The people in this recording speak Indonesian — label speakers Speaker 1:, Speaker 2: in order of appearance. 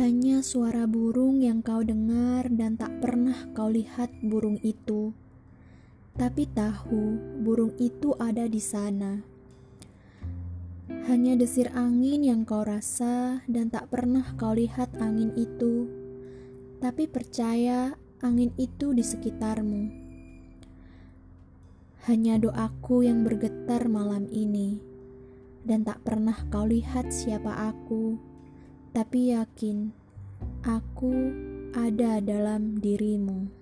Speaker 1: Hanya suara burung yang kau dengar dan tak pernah kau lihat burung itu. Tapi tahu burung itu ada di sana. Hanya desir angin yang kau rasa dan tak pernah kau lihat angin itu. Tapi percaya angin itu di sekitarmu. Hanya doaku yang bergetar malam ini. Dan tak pernah kau lihat siapa aku tapi yakin aku ada dalam dirimu.